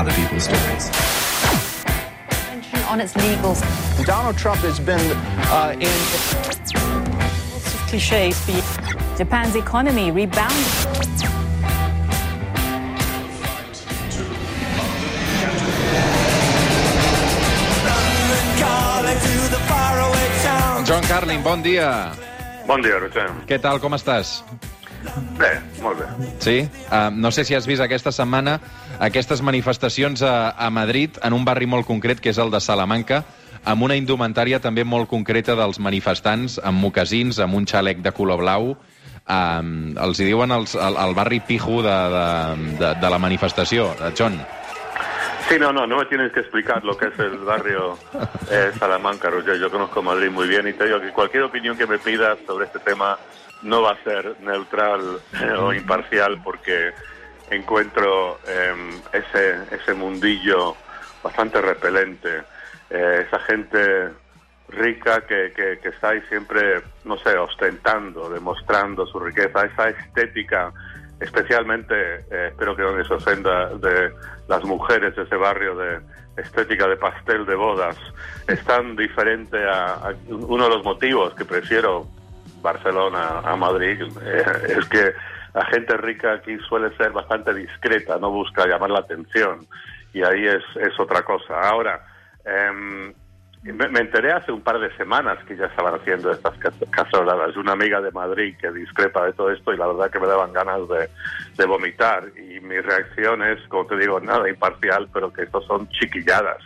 other people's stories. On its legals. Donald Trump has been uh, in. Lots of cliches. Japan's economy rebounded. John Carlin, bon dia. Bon dia, Roger. Què tal, com estàs? Bé, molt bé. Sí? Uh, no sé si has vist aquesta setmana aquestes manifestacions a, a Madrid, en un barri molt concret, que és el de Salamanca, amb una indumentària també molt concreta dels manifestants, amb mocasins, amb un xalec de color blau. Um, els hi diuen els, el, el barri pijo de, de, de, de la manifestació. John. Sí, no, no, no me tienes que explicar lo que es el barrio eh, Salamanca, Roger. Yo conozco Madrid muy bien y te digo que cualquier opinión que me pidas sobre este tema no va a ser neutral eh, o imparcial porque encuentro eh, ese, ese mundillo bastante repelente. Eh, esa gente rica que, que, que está ahí siempre, no sé, ostentando, demostrando su riqueza, esa estética especialmente, eh, espero que no les ofenda, de las mujeres de ese barrio de estética de pastel de bodas, es tan diferente a, uno de los motivos que prefiero Barcelona a Madrid, eh, es que la gente rica aquí suele ser bastante discreta, no busca llamar la atención, y ahí es, es otra cosa. Ahora, eh, me, enteré hace un par de semanas que ya estaban haciendo estas caceroladas. Una amiga de Madrid que discrepa de todo esto y la verdad que me daban ganas de, de, vomitar. Y mi reacción es, como te digo, nada imparcial, pero que estos son chiquilladas.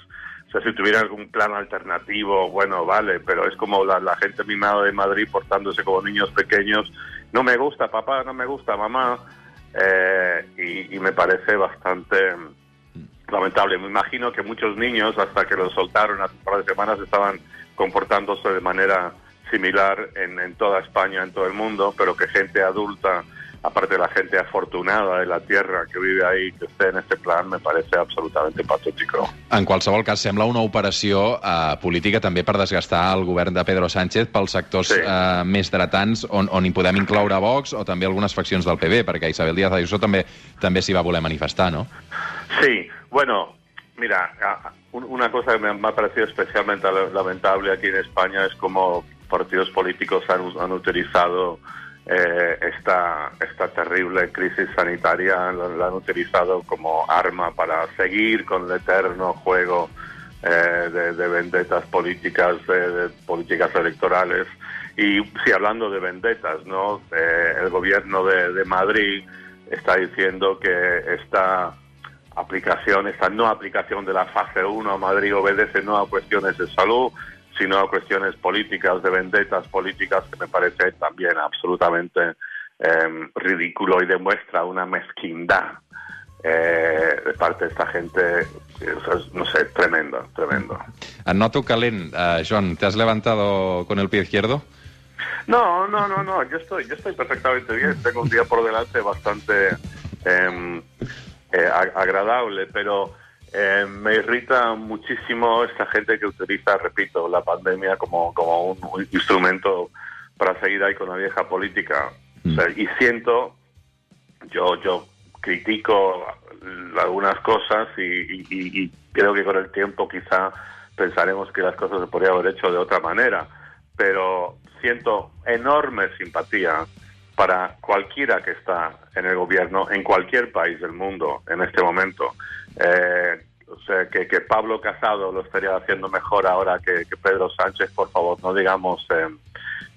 Si tuviera algún plan alternativo, bueno, vale, pero es como la, la gente mimada de Madrid portándose como niños pequeños. No me gusta, papá, no me gusta, mamá. Eh, y, y me parece bastante lamentable. Me imagino que muchos niños, hasta que los soltaron hace un par de semanas, estaban comportándose de manera similar en, en, toda España, en todo el mundo, pero que gente adulta, aparte de la gente afortunada de la tierra que vive ahí, que esté en este plan, me parece absolutamente patético. En qualsevol cas, sembla una operació eh, política també per desgastar el govern de Pedro Sánchez pels sectors sí. eh, més dretants on, on hi podem incloure Vox o també algunes faccions del PB, perquè Isabel Díaz Ayuso també també s'hi va voler manifestar, no? Sí, bueno, mira, una cosa que me ha parecido especialmente lamentable aquí en España es cómo partidos políticos han, han utilizado eh, esta, esta terrible crisis sanitaria, la, han utilizado como arma para seguir con el eterno juego eh, de, de, vendetas políticas, de, políticas electorales. Y sí, hablando de vendetas, ¿no? Eh, el gobierno de, de Madrid está diciendo que esta aplicación, esta no aplicación de la fase 1 a Madrid obedece no a cuestiones de salud, sino a cuestiones políticas, de vendetas políticas, que me parece también absolutamente eh, ridículo y demuestra una mezquindad eh, de parte de esta gente, no sé, tremendo, tremendo. Noto calent, uh, Joan, ¿te has levantado con el pie izquierdo? No, no, no, no, yo estoy, yo estoy perfectamente bien, tengo un día por delante bastante eh, eh, agradable, pero eh, me irrita muchísimo esta gente que utiliza, repito, la pandemia como, como un, un instrumento para seguir ahí con la vieja política. Mm. O sea, y siento, yo, yo critico algunas cosas y, y, y, creo que con el tiempo quizá pensaremos que las cosas se podrían haber hecho de otra manera, pero siento enorme simpatía para cualquiera que está en el gobierno en cualquier país del mundo en este momento. Eh, o sea, que, que, Pablo Casado lo estaría haciendo mejor ahora que, que Pedro Sánchez, por favor, no digamos, eh,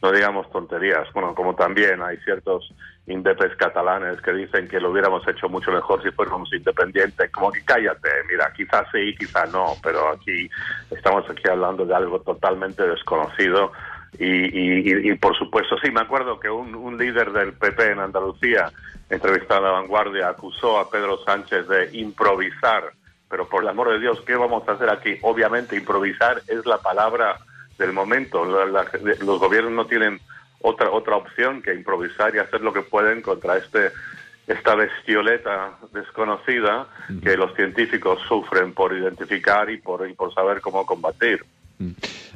no digamos tonterías. Bueno, como también hay ciertos indepes catalanes que dicen que lo hubiéramos hecho mucho mejor si fuéramos independientes. Como que cállate, mira, quizás sí, quizás no, pero aquí estamos aquí hablando de algo totalmente desconocido y, y, y, por supuesto, sí, me acuerdo que un, un, líder del PP en Andalucía, entrevistado a La Vanguardia, acusó a Pedro Sánchez de improvisar. Pero por el amor de Dios, ¿qué vamos a hacer aquí? Obviamente, improvisar es la palabra del momento. La, la, los gobiernos no tienen otra, otra opción que improvisar y hacer lo que pueden contra este esta bestioleta desconocida que los científicos sufren por identificar y por, y por saber cómo combatir.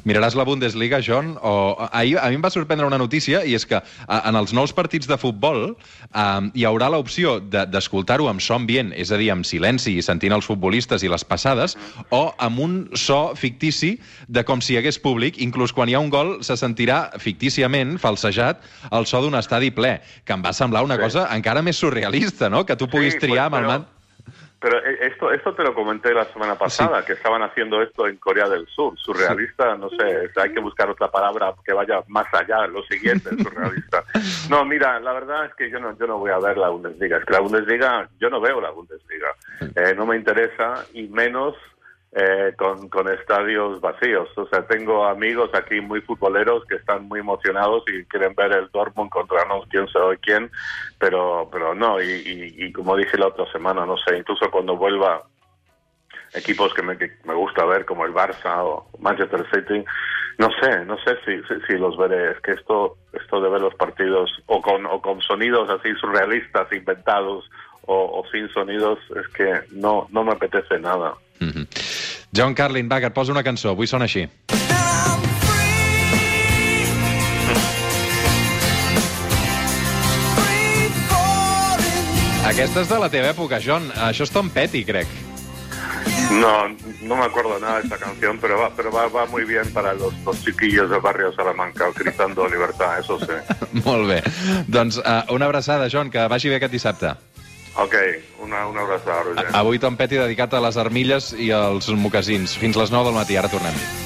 Miraràs la Bundesliga, John? O... Ahir, a mi em va sorprendre una notícia, i és que a, en els nous partits de futbol eh, hi haurà l'opció de- d'escoltar-ho amb so ambient, és a dir, amb silenci i sentint els futbolistes i les passades, o amb un so fictici de com si hi hagués públic, inclús quan hi ha un gol se sentirà fictíciament, falsejat, el so d'un estadi ple, que em va semblar una Sí. cosa encara més surrealista, no?, que tu puguis Sí, triar pues, amb el man... Pero eh, esto, esto te lo comenté la semana pasada, que estaban haciendo esto en Corea del Sur. Surrealista, no sé, hay que buscar otra palabra que vaya más allá, lo siguiente, surrealista. No, mira, la verdad es que yo no, yo no voy a ver la Bundesliga. Es que la Bundesliga, yo no veo la Bundesliga. Eh, no me interesa y menos eh, con, con estadios vacíos. O sea, tengo amigos aquí muy futboleros que están muy emocionados y quieren ver el Dortmund contra no quién sabe quién, pero, pero no. Y, como dije la otra semana, no sé, incluso cuando vuelva equipos que me, que me gusta ver como el Barça o Manchester City, no sé, no sé si, si, si los veré. Es que esto, esto de ver los partidos o con, o con sonidos así surrealistas, inventados o, sin sonidos, es que no, no me apetece nada. Mhm. John Carlin, va, que et poso una cançó. Avui sona així. Aquesta és de la teva època, John. Això és Tom Petty, crec. No, no me acuerdo nada de esta canción, pero va, pero va, va muy bien para los, los chiquillos del barrio de Salamanca, gritando libertad, eso sí. Molt bé. Doncs uh, una abraçada, John, que vagi bé aquest dissabte. Ok, una, una abraçada, Roger. Avui Tom Petty dedicat a les armilles i als mocassins. Fins les 9 del matí, ara tornem.